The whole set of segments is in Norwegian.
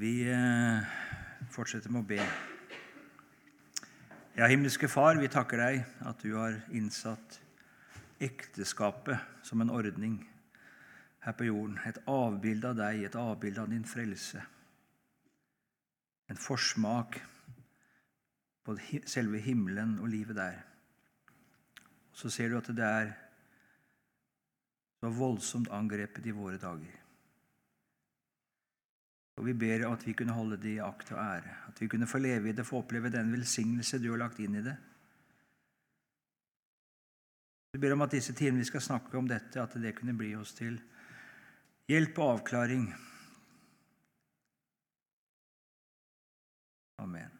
Vi eh, fortsetter med å be. Ja, himmelske Far, vi takker deg at du har innsatt ekteskapet som en ordning her på jorden. Et avbilde av deg, et avbilde av din frelse. En forsmak på selve himmelen og livet der. Så ser du at det er så voldsomt angrepet i våre dager. Og Vi ber at vi kunne holde det i akt og ære, at vi kunne få leve i det, få oppleve den velsignelse du har lagt inn i det. Vi ber om at disse timene vi skal snakke om dette, at det kunne bli oss til hjelp og avklaring. Amen.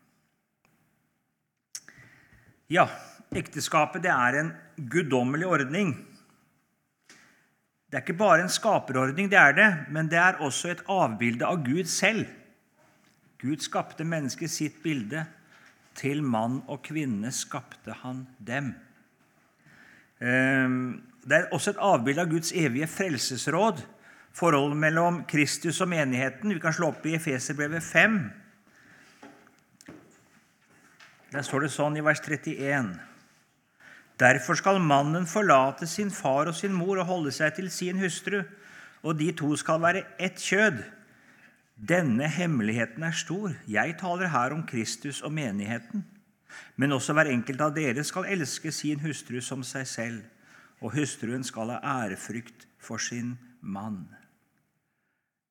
Ja, ekteskapet det er en guddommelig ordning. Det er ikke bare en skaperordning, det er det, men det er også et avbilde av Gud selv. Gud skapte mennesket sitt bilde. Til mann og kvinne skapte han dem. Ehm, det er også et avbilde av Guds evige frelsesråd, forholdet mellom Kristus og menigheten. Vi kan slå opp i Efeserbrevet 5. Der står det sånn i vers 31. Derfor skal mannen forlate sin far og sin mor og holde seg til sin hustru, og de to skal være ett kjød. Denne hemmeligheten er stor. Jeg taler her om Kristus og menigheten. Men også hver enkelt av dere skal elske sin hustru som seg selv, og hustruen skal ha ærefrykt for sin mann.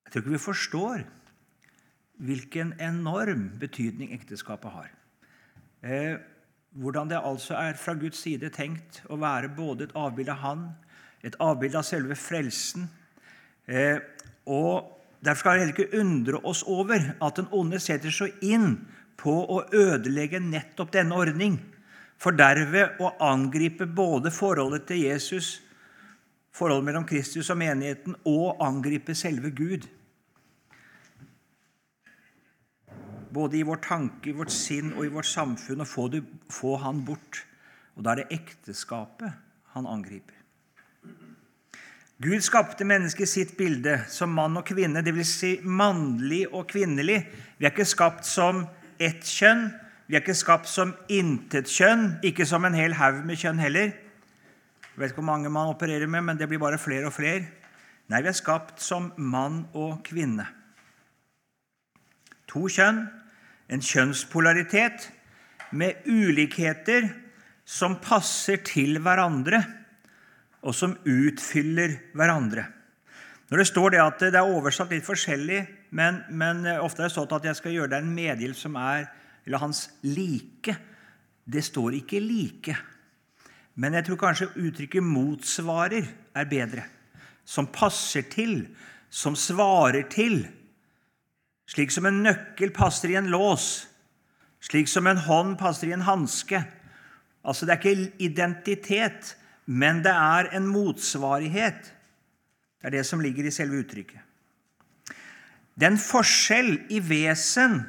Jeg tror ikke vi forstår hvilken enorm betydning ekteskapet har. Eh, hvordan det altså er fra Guds side tenkt å være både et avbilde av Han, et avbilde av selve frelsen. Eh, og Derfor skal vi heller ikke undre oss over at den onde setter seg inn på å ødelegge nettopp denne ordning, for derved å angripe både forholdet til Jesus, forholdet mellom Kristus og menigheten, og angripe selve Gud. Både i vår tanke, i vårt sinn og i vårt samfunn, og få, det, få han bort. Og da er det ekteskapet han angriper. Gud skapte mennesket i sitt bilde som mann og kvinne, dvs. Si mannlig og kvinnelig. Vi er ikke skapt som ett kjønn. Vi er ikke skapt som intet kjønn, ikke som en hel haug med kjønn heller. Jeg vet ikke hvor mange man opererer med, men det blir bare flere og flere. Nei, vi er skapt som mann og kvinne. To kjønn, en kjønnspolaritet med ulikheter som passer til hverandre, og som utfyller hverandre. Når det står det at det er oversatt litt forskjellig, men, men ofte er det stått at jeg skal gjøre deg en medhjelp som er eller hans like. Det står ikke 'like'. Men jeg tror kanskje uttrykket 'motsvarer' er bedre. Som passer til, som svarer til slik som en nøkkel passer i en lås, slik som en hånd passer i en hanske. Altså, det er ikke identitet, men det er en motsvarighet. Det er det som ligger i selve uttrykket. Den forskjell i vesen,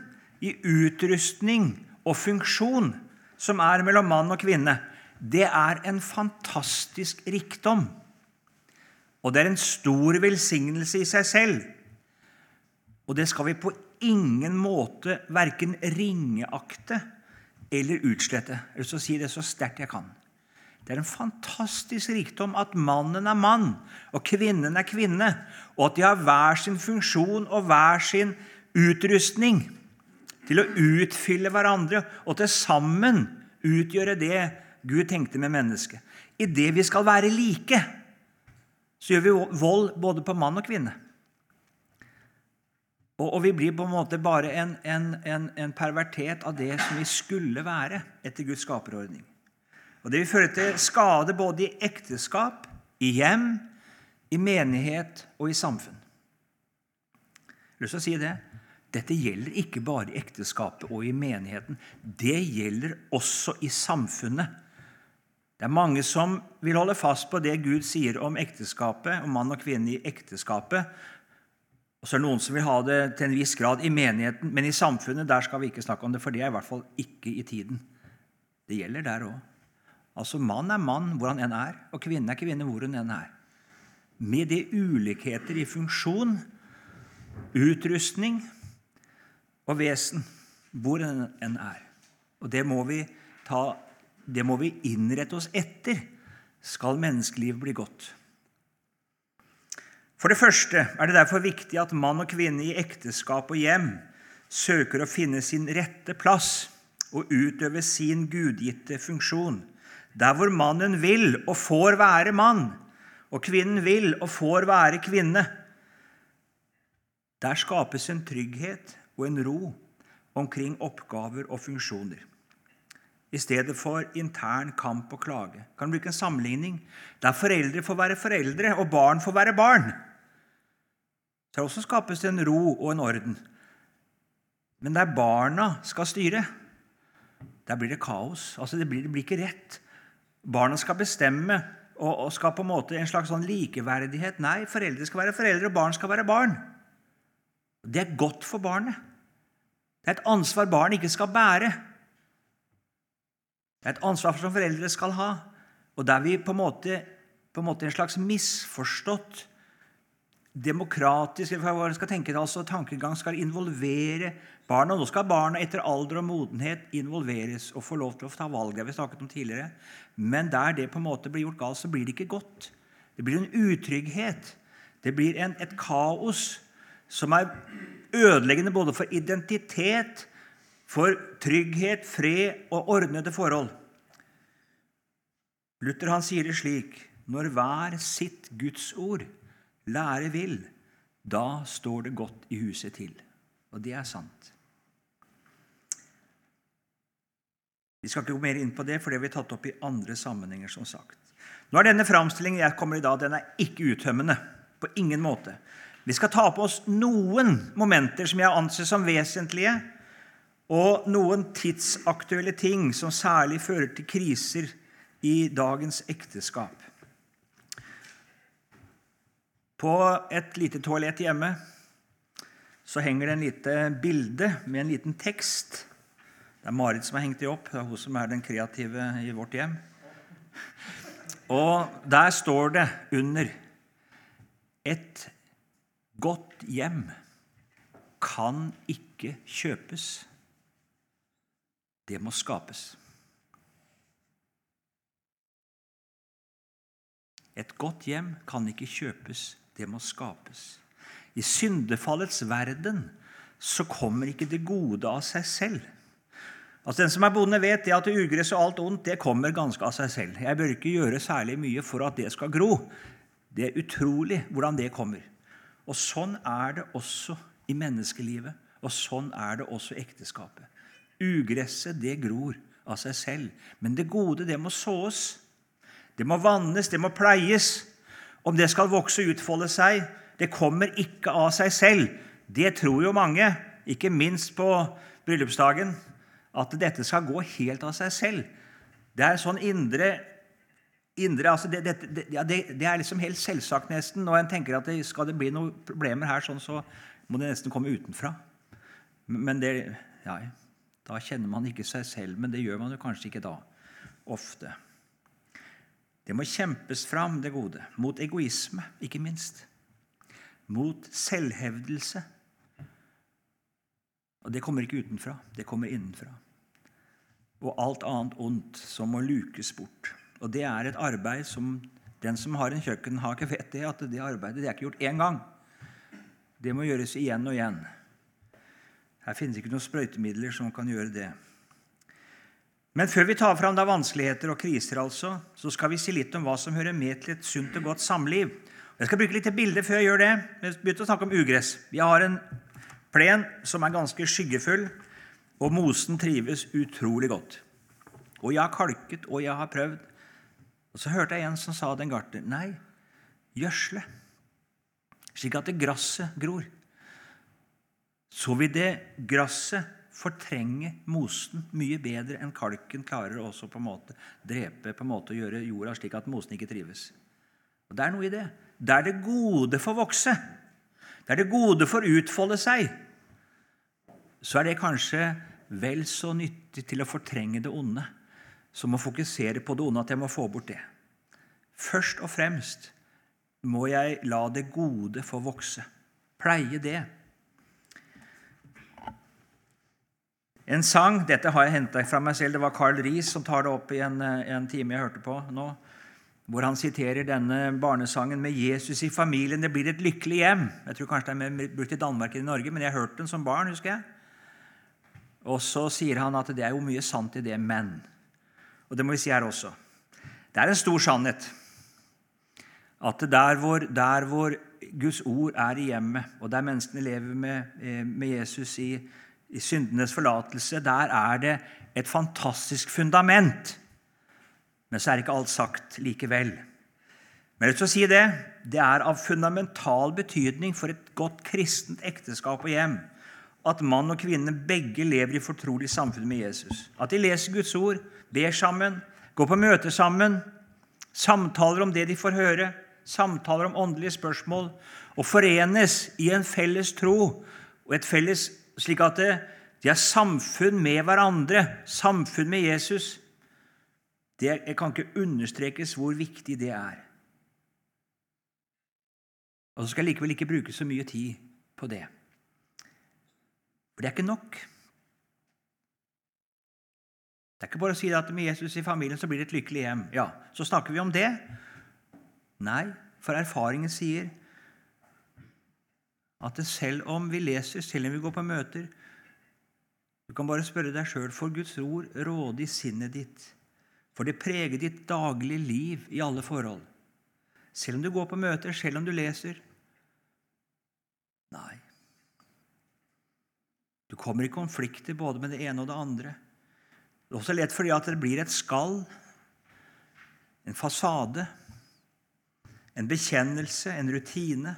i utrustning og funksjon som er mellom mann og kvinne, det er en fantastisk rikdom. Og det er en stor velsignelse i seg selv. Og det skal vi på ingen måte verken ringeakte eller utslette. Jeg å si det så sterkt jeg kan. Det er en fantastisk rikdom at mannen er mann og kvinnen er kvinne, og at de har hver sin funksjon og hver sin utrustning til å utfylle hverandre og til sammen utgjøre det Gud tenkte med mennesket. I det vi skal være like, så gjør vi vold både på mann og kvinne. Og, og, vi blir på en måte bare en, en, en, en, pervertet av det som vi skulle være etter Guds skaperordning. Og Det vil føre til skade både i ekteskap, i hjem, i menighet og i samfunn. Jeg har lyst til å si det. Dette gjelder ikke bare i ekteskapet og i menigheten. Det gjelder også i samfunnet. Det er mange som vil holde fast på det Gud sier om ekteskapet, om mann og kvinne i ekteskapet, og så er det noen som vil ha det til en viss grad i menigheten, men i samfunnet der skal vi ikke snakke om det, for det er i hvert fall ikke i tiden. Det gjelder der òg. Altså, mann er mann hvor han enn er, og kvinne er kvinne hvor hun enn er. Med de ulikheter i funksjon, utrustning, og vesen, hvor en enn er. Og det må vi ta det må vi innrette oss etter skal menneskelivet bli godt. For det første er det derfor viktig at mann og kvinne i ekteskap og hjem søker å finne sin rette plass og utøve sin gudgitte funksjon. Der hvor mannen vil og får være mann, og kvinnen vil og får være kvinne. Der skapes en trygghet og en ro omkring oppgaver og funksjoner. I stedet for intern kamp og klage. Kan bruke en sammenligning der foreldre får være foreldre og barn får være barn. Så også skapes en ro og en orden. Men der barna skal styre, der blir det kaos. Altså Det blir, det blir ikke rett. Barna skal bestemme og, og, skal på en måte en slags sånn likeverdighet. Nei, foreldre skal være foreldre, og barn skal være barn. Det er godt for barnet. Det er et ansvar barn ikke skal bære. Det er et ansvar som foreldre skal ha. Og der vi på en måte, på en, måte en slags misforstått demokratisk eller hva skal tenke, altså tankegang skal involvere barna. Nå skal barna etter alder og modenhet involveres og få lov til å ta valg. Det har vi snakket om tidligere. Men der det på en måte blir gjort galt, så blir det ikke godt. Det blir en utrygghet. Det blir en, et kaos som er ødeleggende både for identitet, for trygghet, fred og ordnede forhold. Luther han sier det slik når hver sitt Guds ord lære vil, da står det godt i huset til. Og det er sant. Vi skal ikke gå mer inn på det, for det har vi tatt opp i andre sammenhenger. som sagt. Nå er Denne framstillingen jeg kommer i dag, den er ikke uttømmende. På ingen måte. Vi skal ta på oss noen momenter som jeg anser som vesentlige, og noen tidsaktuelle ting som særlig fører til kriser i dagens ekteskap. På et lite toalett hjemme så henger det en lite bilde med en liten tekst. Det er Marit som har hengt det opp. Det er hun som er den kreative i vårt hjem. Og der står det under Et godt hjem kan ikke kjøpes. Det må skapes. Et godt hjem kan ikke kjøpes, det må skapes. I syndefallets verden så kommer ikke det gode av seg selv. Altså Den som er bonde, vet det at ugress og alt ondt det kommer ganske av seg selv. Jeg bør ikke gjøre særlig mye for at det skal gro. Det er utrolig hvordan det kommer. Og Sånn er det også i menneskelivet, og sånn er det også i ekteskapet. Ugresset det gror av seg selv, men det gode det må sås. Det må vannes, det må pleies. Om det skal vokse og utfolde seg, det kommer ikke av seg selv. Det tror jo mange, ikke minst på bryllupsdagen, at dette skal gå helt av seg selv. Det er sånn indre, indre altså det, det, det, det, er liksom helt selvsagt, nesten. Når en tenker at skal det bli noen problemer her, sånn, så må det nesten komme utenfra. Men det, ja, da kjenner man ikke seg selv. Men det gjør man jo kanskje ikke da. Ofte. Det må kjempes fram, det gode. Mot egoisme, ikke minst. Mot selvhevdelse. Og det kommer ikke utenfra, det kommer innenfra. Og alt annet ondt som må lukes bort. Og det er et arbeid som den som har en kjøkkenhake, vet det, at det arbeidet det er ikke gjort én gang. Det må gjøres igjen og igjen. Her finnes ikke noen sprøytemidler som kan gjøre det. Men før vi tar fram da vanskeligheter og kriser, altså, så skal vi si litt om hva som hører med til et sunt og godt samliv. Jeg skal bruke litt bilde før jeg gjør det. Vi begynte å snakke om ugress. Vi har en plen som er ganske skyggefull, og mosen trives utrolig godt. Og jeg har kalket, og jeg har prøvd. Og Så hørte jeg en som sa den gartner nei, gjødsle, slik at det gresset gror. Så vil det gresset fortrenge mosen mye bedre enn kalken klarer også på en måte drepe på en måte gjøre jorda slik at mosen ikke trives. Og Det er noe i det. Der det gode får vokse, der det gode får utfolde seg, så er det kanskje vel så nyttig til å fortrenge det onde som å fokusere på det onde, at jeg må få bort det. Først og fremst må jeg la det gode få vokse. Pleie det. En sang Dette har jeg henta fra meg selv. Det var Carl Riis som tar det opp i en, en time jeg hørte på nå. Hvor han siterer denne barnesangen med 'Jesus i familien'. Det blir et lykkelig hjem. Jeg tror kanskje det er mer brukt i Danmark enn i Norge, men jeg hørte den som barn. husker jeg. Og så sier han at det er jo mye sant i det, men Og det må vi si her også. Det er en stor sannhet at der hvor, der hvor Guds ord er i hjemmet, og der menneskene lever med, eh, med Jesus i, i syndenes forlatelse, der er det et fantastisk fundament. Men så er ikke alt sagt likevel. Men jeg vil si det, det er av fundamental betydning for et godt kristent ekteskap og hjem at mann og kvinne begge lever i fortrolig samfunn med Jesus. At de leser Guds ord, ber sammen, går på møter sammen, samtaler om det de får høre, samtaler om åndelige spørsmål, og forenes i en felles tro, og et felles, slik at de har samfunn med hverandre, samfunn med Jesus. Det kan ikke understrekes hvor viktig det er. Og så skal jeg likevel ikke bruke så mye tid på det. For det er ikke nok. Det er ikke bare å si at med Jesus i familien så blir det et lykkelig hjem. Ja, Så snakker vi om det. Nei, for erfaringen sier at selv om vi leser, selv om vi går på møter Du kan bare spørre deg sjøl for Guds ord råde i sinnet ditt. For det preger ditt daglige liv i alle forhold. Selv om du går på møter, selv om du leser. Nei. Du kommer i konflikter både med det ene og det andre. Det er også lett fordi at det blir et skall, en fasade, en bekjennelse, en rutine.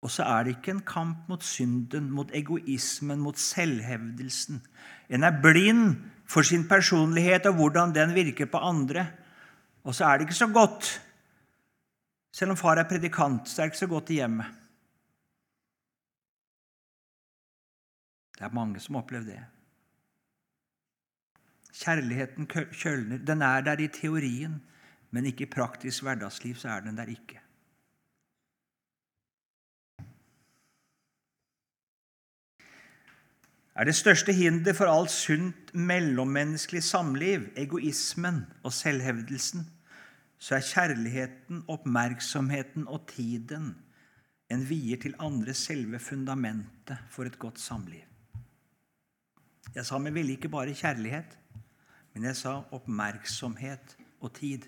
Og så er det ikke en kamp mot synden, mot egoismen, mot selvhevdelsen. En er blind for sin personlighet og hvordan den virker på andre. Og så er det ikke så godt. Selv om far er predikant, så er det ikke så godt i hjemmet. Det er mange som har opplevd det. Kjærligheten kjølner. Den er der i teorien, men ikke i praktisk hverdagsliv så er den der ikke. Er det største hinder for alt sunt mellommenneskelig samliv egoismen og selvhevdelsen, så er kjærligheten, oppmerksomheten og tiden en vier til andre selve fundamentet for et godt samliv. Jeg sa vi ville ikke bare kjærlighet, men jeg sa oppmerksomhet og tid.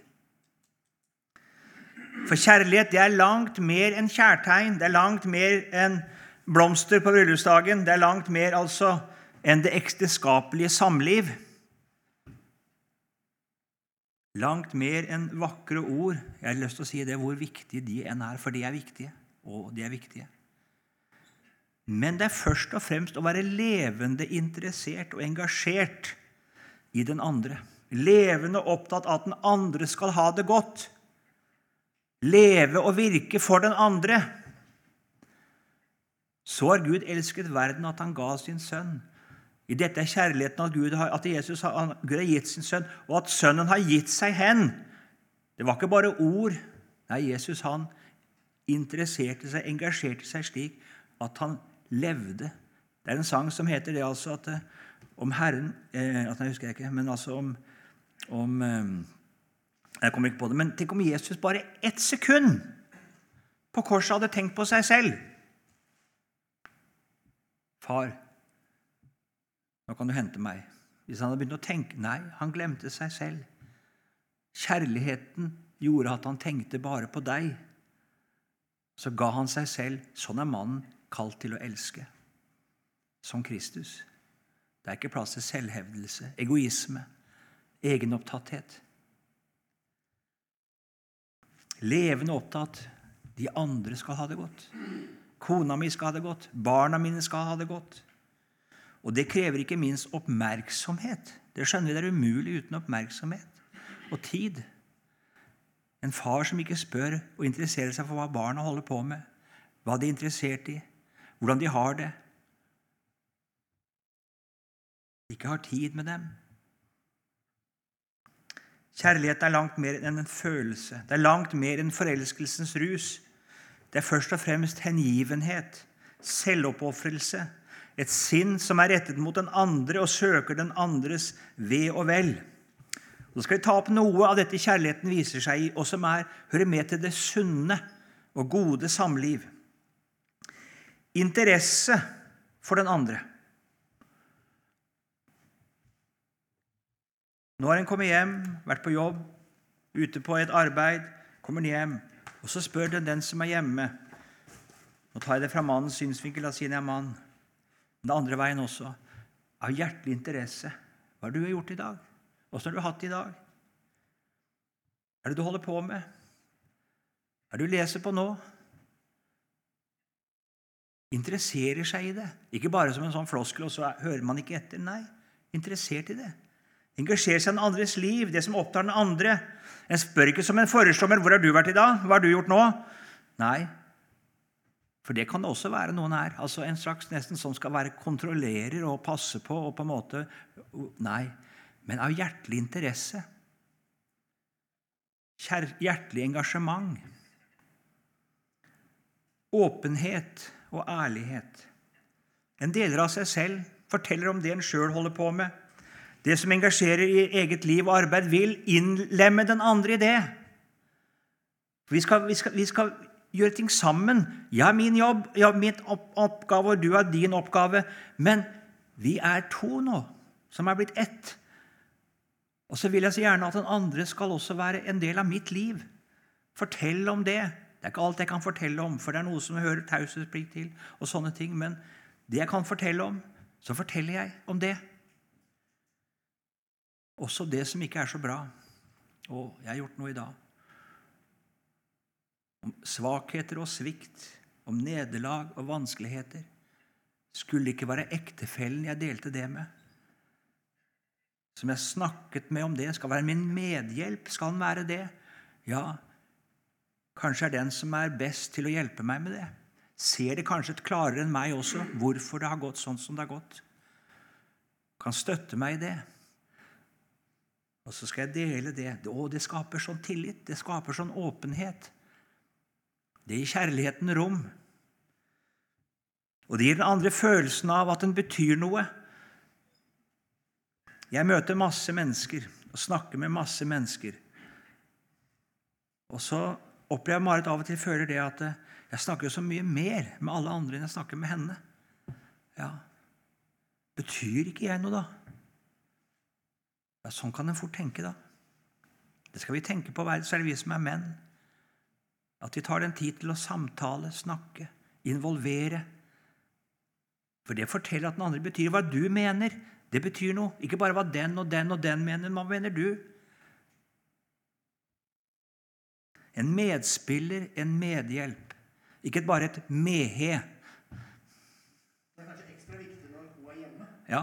For kjærlighet det er langt mer enn kjærtegn. Det er langt mer enn blomster på bryllupsdagen. Det er langt mer altså enn det ekteskapelige samliv. Langt mer enn vakre ord. Jeg har lyst til å si det hvor viktige de enn er, for de er viktige. Og de er viktige. Men det er først og fremst å være levende interessert og engasjert i den andre. Levende opptatt av at den andre skal ha det godt. Leve og virke for den andre. Så har Gud elsket verden at han ga sin sønn. I dette er kjærligheten at, Gud har, at Jesus har, Gud har gitt sin sønn, og at sønnen har gitt seg hen. Det var ikke bare ord. Nei, Jesus han interesserte seg, engasjerte seg slik at han levde. Det er en sang som heter det altså at eh, om Herren eh, at Jeg husker ikke, men altså om, om eh, Jeg kommer ikke på det. Men tenk om Jesus bare ett sekund på korset hadde tenkt på seg selv. Far, nå kan du hente meg. Hvis han hadde begynt å tenke Nei, han glemte seg selv. Kjærligheten gjorde at han tenkte bare på deg. Så ga han seg selv. Sånn er mannen kalt til å elske. Som Kristus. Det er ikke plass til selvhevdelse, egoisme, egenopptatthet. Levende opptatt. De andre skal ha det godt. Kona mi skal ha det godt. Barna mine skal ha det godt. Og det krever ikke minst oppmerksomhet. Det skjønner vi det er umulig uten oppmerksomhet og tid. En far som ikke spør og interesserer seg for hva barna holder på med, hva de er interessert i, hvordan de har det. Ikke har tid med dem. Kjærlighet er langt mer enn en følelse. Det er langt mer enn forelskelsens rus. Det er først og fremst hengivenhet, selvoppofrelse, et sinn som er rettet mot den andre og søker den andres ve og vel. Så skal vi ta opp noe av dette kjærligheten viser seg i, og som er, hører med til det sunne og gode samliv. Interesse for den andre. Nå har en kommet hjem, vært på jobb, ute på et arbeid, kommer hjem, og så spør den den som er hjemme Nå tar jeg det fra mannens synsvinkel, da siden jeg er mann. Den andre veien også. Av hjertelig interesse. Hva har du gjort i dag? Åssen har du hatt det i dag? Hva er det du holder på med? Hva er det du leser på nå? Interesserer seg i det. Ikke bare som en sånn floskel, og så hører man ikke etter. Nei, interessert i det. Engasjerer seg i den andres liv, det som opptar den andre. En spør ikke som en foreslommer, 'Hvor har du vært i dag? Hva har du gjort nå?' Nei, for det kan det også være noen her. Altså En slags nesten som skal være kontrollerer og passe på og på en måte Nei, men av hjertelig interesse. Hjertelig engasjement. Åpenhet og ærlighet. En deler av seg selv, forteller om det en sjøl holder på med. Det som engasjerer i eget liv og arbeid, vil innlemme den andre i det. Vi skal, vi skal, vi skal gjøre ting sammen. Jeg har min jobb, jeg har min oppgave, og du har din oppgave. Men vi er to nå, som er blitt ett. Og så vil jeg så gjerne at den andre skal også være en del av mitt liv. Fortell om det. Det er ikke alt jeg kan fortelle om, for det er noe som hører taushetsplikt til. og sånne ting, Men det jeg kan fortelle om, så forteller jeg om det. Også det som ikke er så bra. Og jeg har gjort noe i dag. Om svakheter og svikt, om nederlag og vanskeligheter. Skulle det ikke være ektefellen jeg delte det med? Som jeg snakket med om det, skal være min medhjelp? Skal han være det? Ja, kanskje er den som er best til å hjelpe meg med det. Ser det kanskje et klarere enn meg også hvorfor det har gått sånn som det har gått. Kan støtte meg i det. Og så skal jeg dele det. Å, det skaper sånn tillit. Det skaper sånn åpenhet. Det gir kjærligheten rom. Og det gir den andre følelsen av at den betyr noe. Jeg møter masse mennesker og snakker med masse mennesker. Og så opplever jeg Marit av og til føler det at jeg snakker jo så mye mer med alle andre enn jeg snakker med henne. Ja, Betyr ikke jeg noe, da? Ja, Sånn kan en fort tenke, da. Det skal vi tenke på, særlig vi som er menn. At vi tar den tid til å samtale, snakke, involvere. For det forteller at den andre betyr hva du mener. Det betyr noe. Ikke bare hva den og den og den mener. Hva mener du? En medspiller, en medhjelp. Ikke bare et mehe. Det er kanskje ekstra viktig når hun er hjemme. Ja.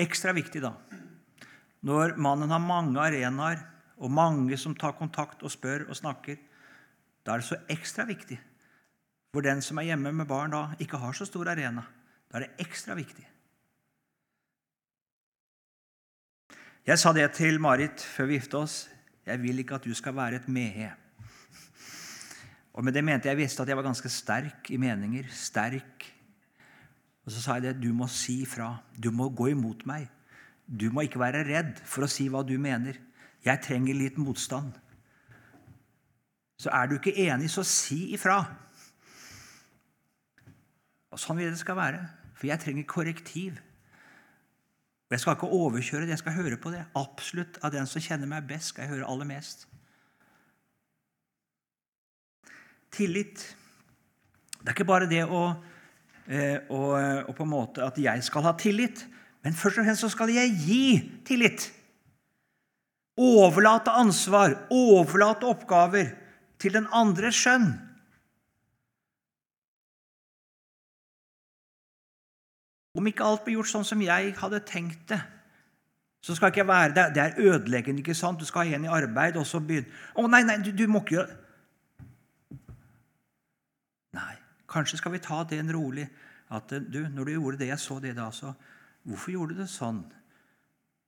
Ekstra viktig da. Når mannen har mange arenaer og mange som tar kontakt og spør og snakker, da er det så ekstra viktig. Hvor den som er hjemme med barn, da ikke har så stor arena. Da er det ekstra viktig. Jeg sa det til Marit før vi gifta oss. Jeg vil ikke at du skal være et mehe. Og med det mente jeg visste at jeg var ganske sterk i meninger. Sterk og så sa jeg det, du må si fra. Du må gå imot meg. Du må ikke være redd for å si hva du mener. Jeg trenger litt motstand. Så er du ikke enig, så si ifra. Og Sånn vil det skal være. For jeg trenger korrektiv. Og Jeg skal ikke overkjøre det, jeg skal høre på det. Absolutt av den som kjenner meg best, skal jeg høre aller mest. Tillit. Det er ikke bare det å og, og, på en måte at jeg skal ha tillit. Men først og fremst så skal jeg gi tillit. Overlate ansvar, overlate oppgaver til den andres skjønn. Om ikke alt blir gjort sånn som jeg hadde tenkt det, så skal ikke jeg være der. Det er ødeleggende. ikke sant? Du skal ha en i arbeid, og så begynne Å, nei, nei, du, du må ikke gjøre Nei. Kanskje skal vi ta det en rolig at du, når du gjorde det, jeg så det da, så Hvorfor gjorde du det sånn?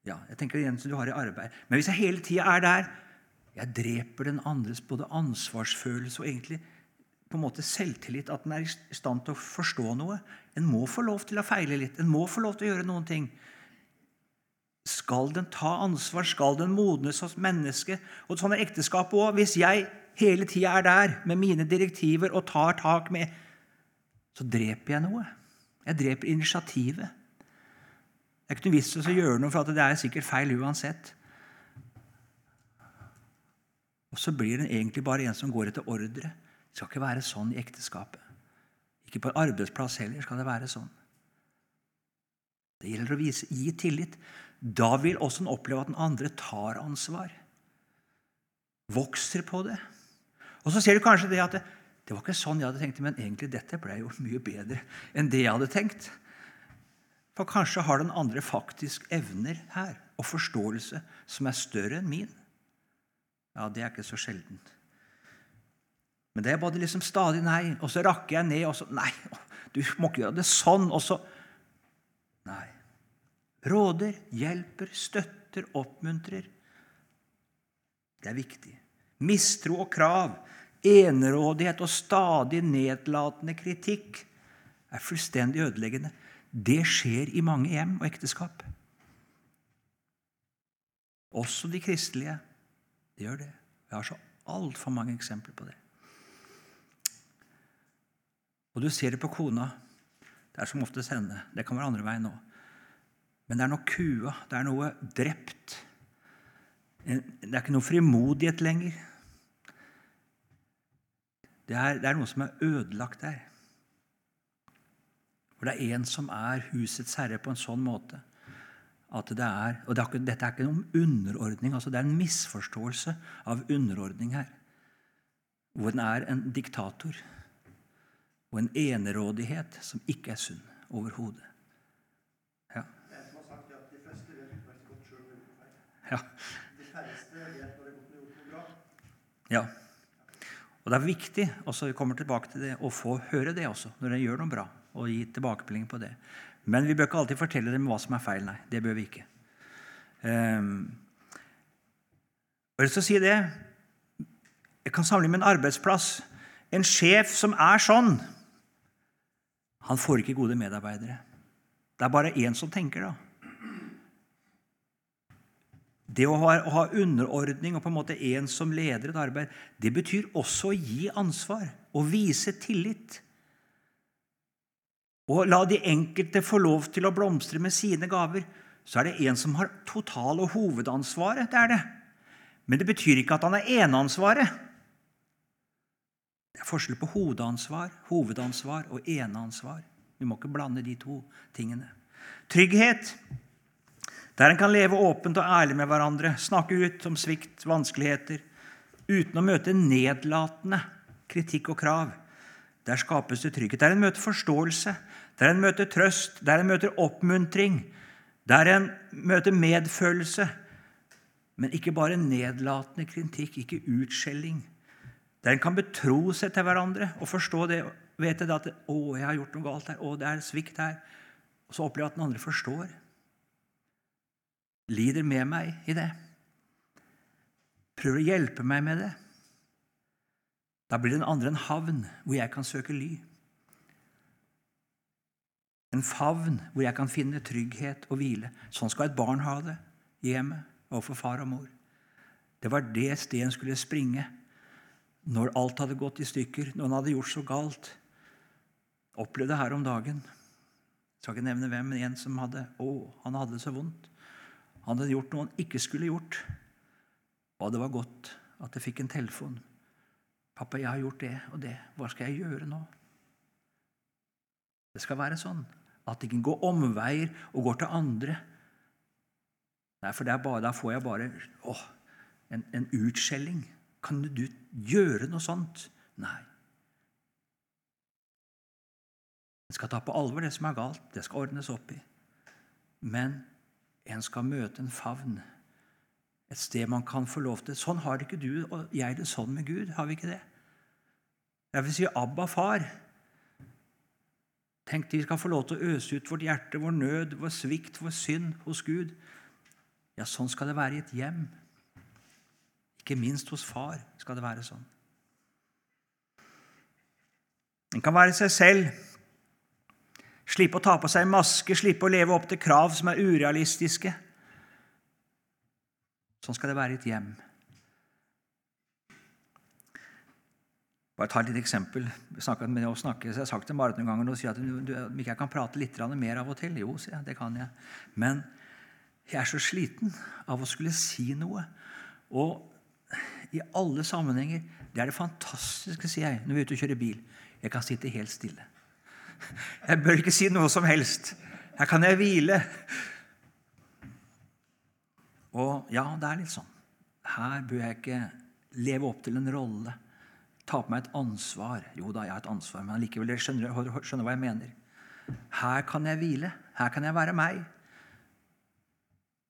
Ja, jeg tenker igjen som du har i arbeid. Men hvis jeg hele tida er der Jeg dreper den andres både ansvarsfølelse og egentlig på en måte selvtillit at en er i stand til å forstå noe. En må få lov til å feile litt. En må få lov til å gjøre noen ting. Skal den ta ansvar? Skal den modnes hos mennesket? Og sånn er ekteskapet òg. Hvis jeg hele tida er der med mine direktiver og tar tak med Så dreper jeg noe. Jeg dreper initiativet. Det er ikke noe vits i å gjøre noe, for det er sikkert feil uansett. Og så blir den egentlig bare en som går etter ordre. Det skal ikke være sånn i ekteskapet. Ikke på en arbeidsplass heller skal det være sånn. Det gjelder å vise, gi tillit. Da vil også en oppleve at den andre tar ansvar. Vokser på det. Og så ser du kanskje det at det, det var ikke sånn jeg hadde tenkt, men egentlig dette ble jo mye bedre enn det jeg hadde tenkt. For kanskje har den andre faktisk evner her og forståelse som er større enn min. Ja, det er ikke så sjeldent. Men det er bare liksom stadig nei, og så rakker jeg ned, og så Nei, du må ikke gjøre det sånn. Og så Nei. Råder, hjelper, støtter, oppmuntrer. Det er viktig. Mistro og krav, enerådighet og stadig nedlatende kritikk er fullstendig ødeleggende. Det skjer i mange hjem og ekteskap. Også de kristelige. Det gjør det. Vi har så altfor mange eksempler på det. Og du ser det på kona. Det er som oftest henne. Det kan være andre veien nå. Men det er noe kua. Det er noe drept. Det er ikke noe frimodighet lenger. Det er, det er noe som er ødelagt der. For det er en som er husets herre på en sånn måte at det er Og det er ikke, dette er ikke noen underordning. altså Det er en misforståelse av underordning her. Hvor den er en diktator og en enerådighet som ikke er sunn overhodet. Ja. Ja. Ja. Og det er viktig også, vi kommer tilbake til det, å få høre det også når en gjør noe bra, og gi tilbakemelding på det. Men vi bør ikke alltid fortelle dem hva som er feil. Nei, det bør vi ikke. Um, jeg skal si det, jeg kan sammenligne med en arbeidsplass. En sjef som er sånn, han får ikke gode medarbeidere. Det er bare én som tenker, da. Det å ha, å ha, underordning og på en måte en som leder et arbeid, det betyr også å gi ansvar og vise tillit. Og la de enkelte få lov til å blomstre med sine gaver. Så er det en som har total- og hovedansvaret. Det er det. Men det betyr ikke at han er eneansvaret. Det er forskjell på hovedansvar, hovedansvar og eneansvar. Vi må ikke blande de to tingene. Trygghet der en kan leve åpent og ærlig med hverandre, snakke ut om svikt, vanskeligheter, uten å møte nedlatende kritikk og krav. Der skapes det trygghet. Der en møter forståelse, der en møter trøst, der en møter oppmuntring, der en møter medfølelse. Men ikke bare nedlatende kritikk, ikke utskjelling. Der en kan betro seg til hverandre og forstå det, vet det at 'Å, jeg har gjort noe galt her. Å, det er svikt her.' Og så opplever jeg at den andre forstår lider med meg i det. Prøver å hjelpe meg med det. Da blir den andre en havn hvor jeg kan søke ly. En favn hvor jeg kan finne trygghet og hvile. Sånn skal et barn ha det i hjemmet overfor far og mor. Det var det stedet en skulle springe når alt hadde gått i stykker, når han hadde gjort så galt. Opplevde her om dagen. Jeg skal ikke nevne hvem, men en som hadde Å, han hadde det så vondt. Han hadde gjort noe han ikke skulle gjort. Og det var godt at jeg fikk en telefon. 'Pappa, jeg har gjort det og det. Hva skal jeg gjøre nå?' Det skal være sånn at det ikke går omveier og går til andre. Nei, for da får jeg bare å, en, en utskjelling. Kan du gjøre noe sånt? Nei. En skal ta på alvor det som er galt. Det skal ordnes opp i. Men en skal møte en favn. Et sted man kan få lov til Sånn har ikke du og jeg det sånn med Gud. Har vi ikke det? Jeg vil si Abba, far. Tenk de skal få lov til å øse ut vårt hjerte, vår nød, vår svikt, vår synd hos Gud. Ja, sånn skal det være i et hjem. Ikke minst hos far skal det være sånn. En kan være seg selv, slippe å ta på seg maske, slippe å leve opp til krav som er urealistiske. Sånn skal det være i et hjem. Bare ta et lite eksempel. Jeg med å snakke, så jeg har sagt til Marit noen ganger og sier at du, du, jeg kan prate litt mer av og til. Jo, sier jeg, det kan jeg. Men jeg er så sliten av å skulle si noe. Og i alle sammenhenger Det er det fantastiske, sier jeg, når vi er ute og kjører bil. Jeg kan sitte helt stille. Jeg bør ikke si noe som helst. Her kan jeg hvile. Og ja, det er litt sånn. Her bør jeg ikke leve opp til en rolle ta på meg et ansvar. Jo da, jeg har et ansvar, men allikevel, dere skjønner, skjønner hva jeg mener. Her kan jeg hvile. Her kan jeg være meg.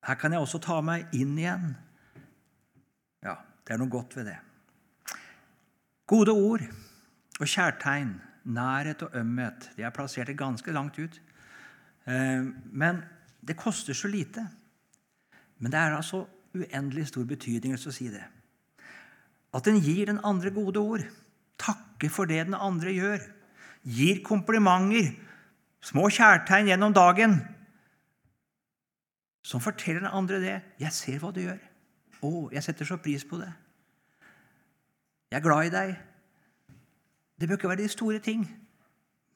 Her kan jeg også ta meg inn igjen. Ja, det er noe godt ved det. Gode ord og kjærtegn, nærhet og ømhet, de er plassert ganske langt ut. Eh, men det koster så lite. Men det er altså uendelig stor betydning å si det. At en gir den andre gode ord, takker for det den andre gjør, gir komplimenter, små kjærtegn gjennom dagen, som forteller den andre det. 'Jeg ser hva du gjør. Å, jeg setter så pris på det. Jeg er glad i deg.' Det bør ikke være de store ting,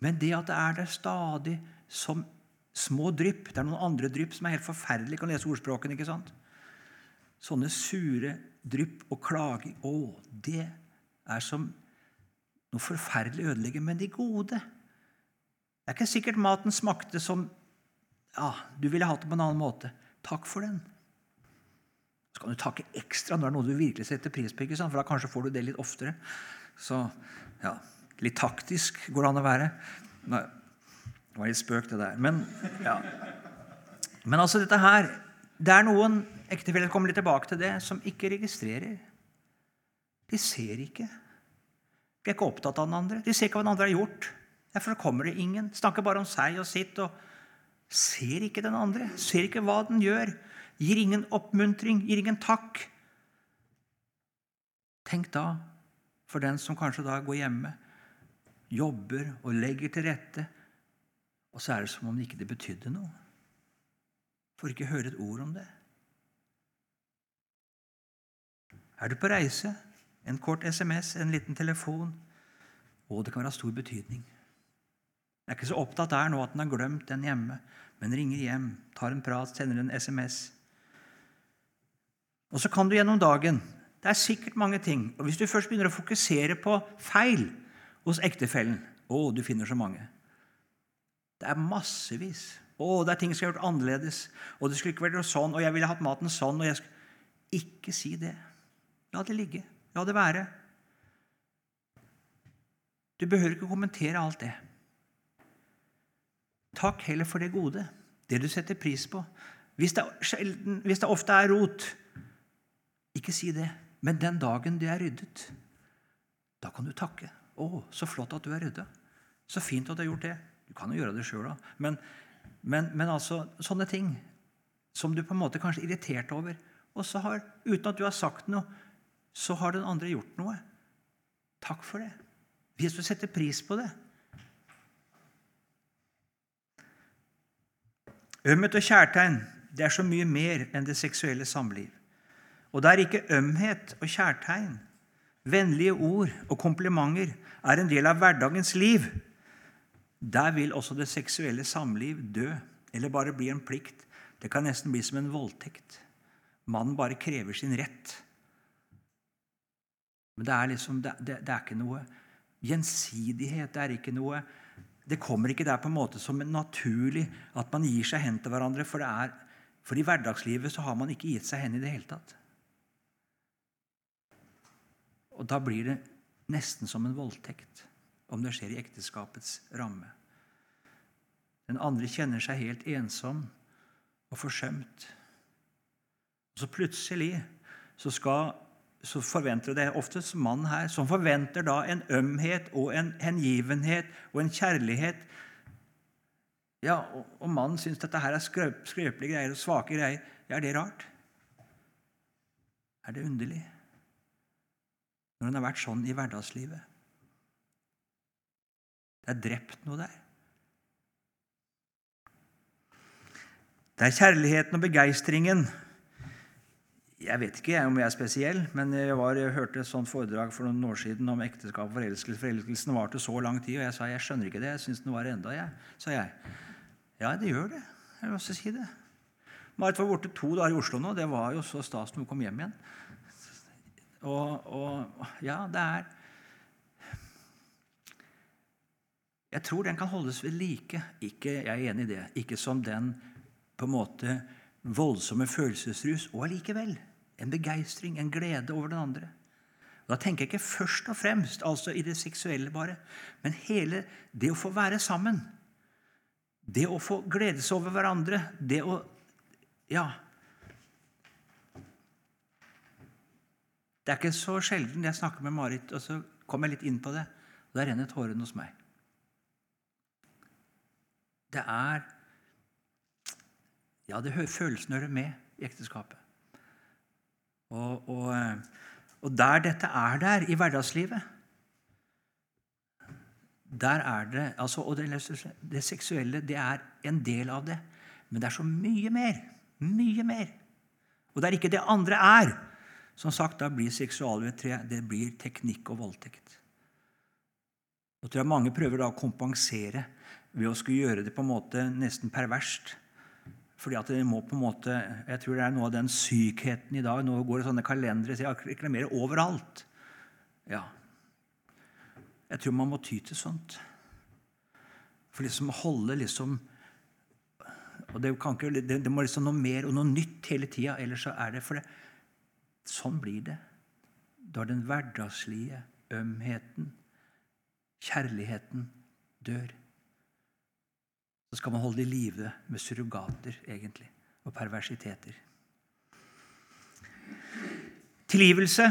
men det at det er der stadig som små drypp Det er noen andre drypp som er helt forferdelige. kan lese ordspråkene, ikke sant? Sånne sure drypp og klaging Å, det er som noe forferdelig ødeleggende. Men de gode Det er ikke sikkert maten smakte som ja, du ville hatt det på en annen måte. Takk for den. Så kan du takke ekstra når det er noe du virkelig setter pris på, ikke sant? for da kanskje får du det litt oftere. Så ja, litt taktisk går det an å være. Nei, det var litt spøk, det der. Men, ja. Men altså, dette her Det er noen Ektefeller kommer litt tilbake til det, som ikke registrerer. De ser ikke. De er ikke opptatt av den andre. De ser ikke hva den andre har gjort. Derfor kommer det ingen. Snakker bare om seg og sitt og ser ikke den andre. Ser ikke hva den gjør. Gir ingen oppmuntring, gir ingen takk. Tenk da for den som kanskje da går hjemme, jobber og legger til rette, og så er det som om det ikke betydde noe. Får ikke høre et ord om det. Er du på reise? En kort SMS, en liten telefon. Og det kan være av stor betydning. Jeg er ikke så opptatt der nå at en har glemt den hjemme, men ringer hjem, tar en prat, sender en SMS. Og så kan du gjennom dagen Det er sikkert mange ting. Og hvis du først begynner å fokusere på feil hos ektefellen Å, du finner så mange. Det er massevis. Å, det er ting som har gjort annerledes. Og det skulle ikke vært sånn, og jeg ville hatt maten sånn. og jeg skulle... Ikke si det. La det ligge. La det være. Du behøver ikke kommentere alt det. Takk heller for det gode, det du setter pris på. Hvis det, sjelden, hvis det ofte er rot, ikke si det. Men den dagen det er ryddet, da kan du takke. 'Å, så flott at du er rydda. Så fint at du har gjort det.' Du kan jo gjøre det sjøl, da. Men, men, men, altså, sånne ting som du på en måte kanskje er irritert over, og så har, uten at du har sagt noe, så har den andre gjort noe. Takk for det. Hvis du setter pris på det. Ømhet og kjærtegn det er så mye mer enn det seksuelle samliv. Og der ikke ømhet og kjærtegn, vennlige ord og komplimenter er en del av hverdagens liv, der vil også det seksuelle samliv dø, eller bare bli en plikt. Det kan nesten bli som en voldtekt. Mannen bare krever sin rett men det er, liksom, det, det, det er ikke noe gjensidighet. Det er ikke noe Det kommer ikke der på en måte som en naturlig at man gir seg hen til hverandre. For, er, for i hverdagslivet så har man ikke gitt seg hen i det hele tatt. Og da blir det nesten som en voldtekt om det skjer i ekteskapets ramme. Den andre kjenner seg helt ensom og forsømt. Og så plutselig så skal så forventer det oftest mannen her, som forventer da en ømhet og en hengivenhet og en kjærlighet. Ja, Og, og mannen syns dette her er skrøp, skrøpelige greier og svake greier. Ja, er det rart? Er det underlig? Når han har vært sånn i hverdagslivet. Det er drept noe der. Det er kjærligheten og begeistringen. Jeg vet ikke om jeg er spesiell, men jeg, var, jeg hørte et sånt foredrag for noen år siden om ekteskap og forelskelse. Forelskelsen varte så lang tid, og jeg sa jeg skjønner ikke det. Jeg syns den var enda, jeg. sa jeg. Ja, det gjør det. Jeg vil også si det. Marit var borte to dager i Oslo nå. Det var jo så stas når hun kom hjem igjen. Og, og ja, det er Jeg tror den kan holdes ved like. Ikke, jeg er enig i det. Ikke som den på en måte voldsomme følelsesrus, og allikevel en begeistring, en glede over den andre. Da tenker jeg ikke først og fremst altså i det seksuelle, bare, men hele det å få være sammen. Det å få glede seg over hverandre. Det å Ja. Det er ikke så sjelden jeg snakker med Marit, og så kommer jeg litt inn på det, og da renner tårene hos meg. Det er Ja, det følelsen hører med i ekteskapet. Og, og, og, der dette er der i hverdagslivet der er det, altså, Og det, det seksuelle det er en del av det. Men det er så mye mer. Mye mer. Og det er ikke det andre er. Som sagt, Da blir seksualvettre det blir teknikk og voldtekt. Og tror jeg Mange prøver da å kompensere ved å skulle gjøre det på en måte nesten perverst. Fordi at det må på en måte, Jeg tror det er noe av den sykheten i dag. Nå går det sånne kalendere så jeg reklamerer overalt. Ja. Jeg tror man må ty til sånt. For liksom å holde liksom og det, ikke, det, det, må liksom noe mer og noe nytt hele tida. Ellers så er det for det. Sånn blir det. Da den hverdagslige ømheten, kjærligheten, dør så skal man holde det i live med surrogater, egentlig, og perversiteter. Tilgivelse.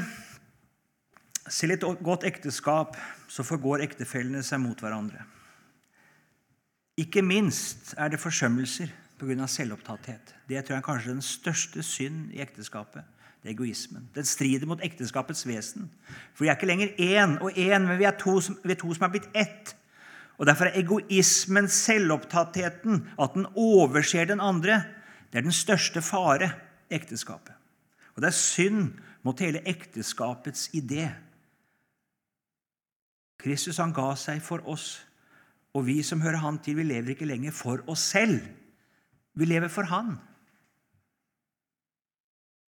Selv i et godt ekteskap så forgår ektefellene seg mot hverandre. Ikke minst er det forsømmelser pga. selvopptatthet. Det tror jeg er kanskje den største synd i ekteskapet. Det er egoismen. Den strider mot ekteskapets vesen. For vi er ikke lenger én og én, men vi er to som, vi er, to som er blitt ett. Og Derfor er egoismen, selvopptattheten, at den overser den andre, det er den største fare i ekteskapet. Og det er synd mot hele ekteskapets idé. Kristus han ga seg for oss, og vi som hører Han til, vi lever ikke lenger for oss selv. Vi lever for Han.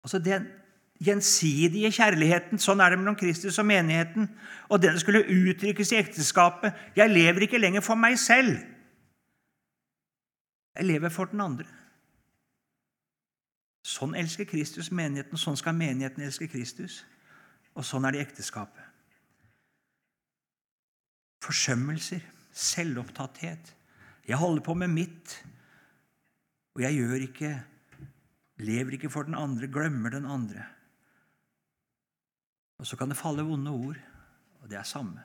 Altså Den gjensidige kjærligheten. Sånn er det mellom Kristus og menigheten. Og den skulle uttrykkes i ekteskapet. Jeg lever ikke lenger for meg selv. Jeg lever for den andre. Sånn elsker Kristus menigheten, sånn skal menigheten elske Kristus. Og sånn er det i ekteskapet. Forsømmelser, selvopptatthet. Jeg holder på med mitt, og jeg gjør ikke Lever ikke for den andre, glemmer den andre. Og så kan det falle vonde ord, og det er samme.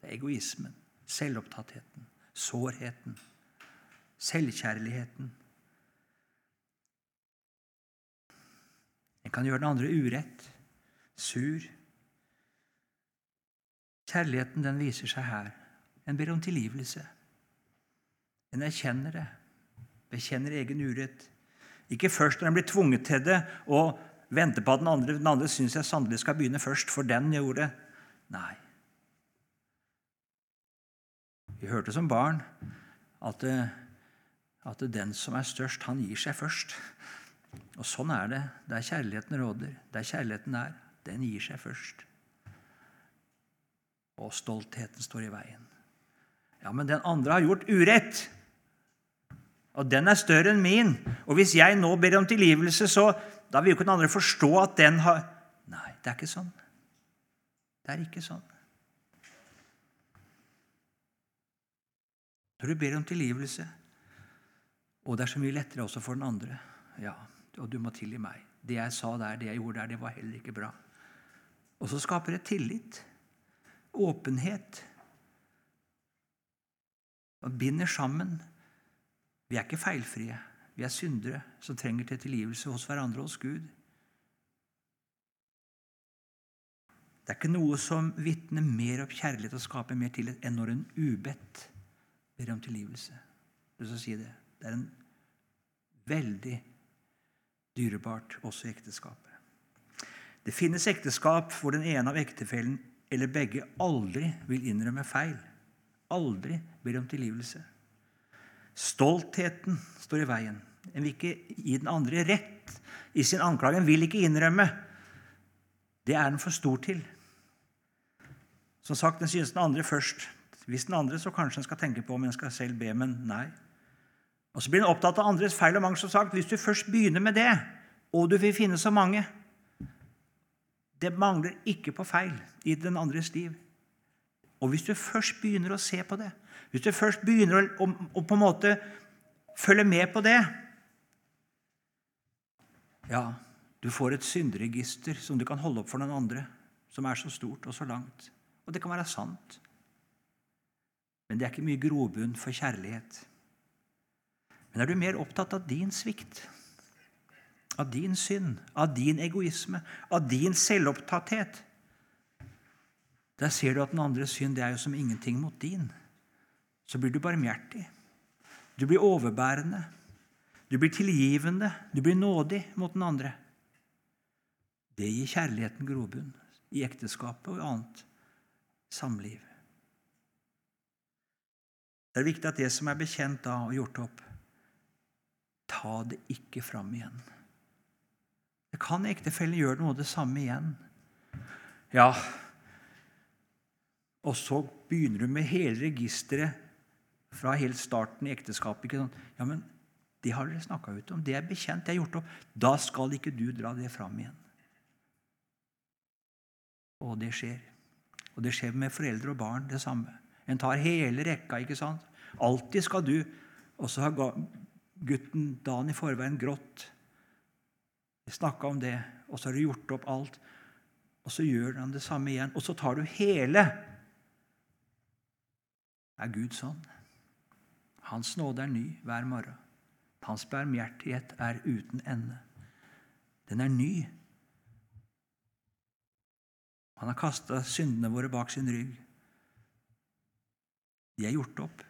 Det er egoismen, selvopptattheten, sårheten, selvkjærligheten. En kan gjøre den andre urett, sur. Kjærligheten den viser seg her. En ber om tilgivelse. En erkjenner det, bekjenner egen urett. Ikke først når en blir tvunget til det og venter på at den andre, den andre syns jeg sannelig skal begynne først, for den gjorde det. Nei. Vi hørte som barn at, at den som er størst, han gir seg først. Og sånn er det. Der kjærligheten råder, der kjærligheten er, den gir seg først. Og stoltheten står i veien. Ja, men den andre har gjort urett. Og den er større enn min. Og hvis jeg nå ber om tilgivelse, så da vil jo ikke den andre forstå at den har Nei, det er ikke sånn. Det er ikke sånn. Når du ber om tilgivelse, og det er så mye lettere også for den andre Ja, og du må tilgi meg. Det jeg sa der, det jeg gjorde der, det var heller ikke bra. Og så skaper det tillit, åpenhet, og binder sammen. Vi er ikke feilfrie. Vi er syndere som trenger til tilgivelse hos hverandre og hos Gud. Det er ikke noe som vitner mer opp kjærlighet og skaper mer tillit enn når en ubedt ber om tilgivelse. Det er, det. Er veldig dyrebart også i ekteskapet. Det finnes ekteskap hvor den ene av ektefellen eller begge aldri vil innrømme feil. Aldri ber om tilgivelse. Stoltheten står i veien. En vil ikke gi den andre rett i sin anklage. En vil ikke innrømme. Det er den for stor til. Som sagt, den synes den andre først. Hvis den andre, så kanskje en skal tenke på om en skal selv be, men nei. Og Så blir en opptatt av andres feil og mangel. som sagt. Hvis du først begynner med det, og du vil finne så mange Det mangler ikke på feil i den andres liv. Og hvis du først begynner å se på det, hvis du først begynner å, å, på en måte følge med på det Ja, du får et synderegister som du kan holde opp for noen andre, som er så stort og så langt. Og det kan være sant. Men det er ikke mye grobunn for kjærlighet. Men er du mer opptatt av din svikt, av din synd, av din egoisme, av din selvopptatthet Der ser du at den andres synd det er jo som ingenting mot din. Så blir du barmhjertig. Du blir overbærende. Du blir tilgivende. Du blir nådig mot den andre. Det gir kjærligheten grobunn i ekteskapet og i annet samliv. Det er viktig at det som er bekjent da og gjort opp, ta det ikke fram igjen. Det kan ektefellen gjøre noe av det samme igjen. Ja, og så begynner du med hele registeret fra helt starten i ekteskapet. Ikke sånn, ja, men Det har dere snakka ut om. Det er bekjent. Det er gjort opp. Da skal ikke du dra det fram igjen. Og det skjer. Og det skjer med foreldre og barn det samme. En tar hele rekka. ikke sant? Alltid skal du Og så har gutten dagen i forveien grått. Vi snakka om det, og så har du gjort opp alt. Og så gjør han det samme igjen. Og så tar du hele. Er Gud sånn? Hans nåde er ny hver morgen. Hans barmhjertighet er uten ende. Den er ny. Han har kasta syndene våre bak sin rygg. De er gjort opp,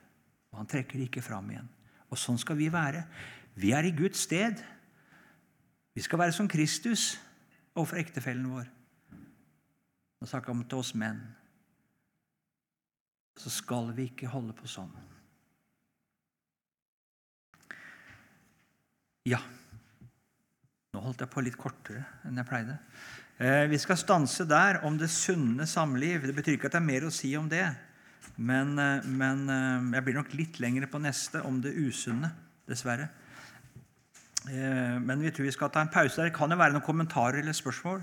og han trekker de ikke fram igjen. Og sånn skal vi være. Vi er i Guds sted. Vi skal være som Kristus overfor ektefellen vår. Nå snakker han til oss menn. Så skal vi ikke holde på sånn. Ja. Nå holdt jeg på litt kortere enn jeg pleide. Eh, vi skal stanse der om det sunne samliv. Det betyr ikke at det er mer å si om det. Men, eh, men eh, jeg blir nok litt lengre på neste om det usunne, dessverre. Men vi tror vi skal ta en pause. Det kan jo være noen kommentarer eller spørsmål.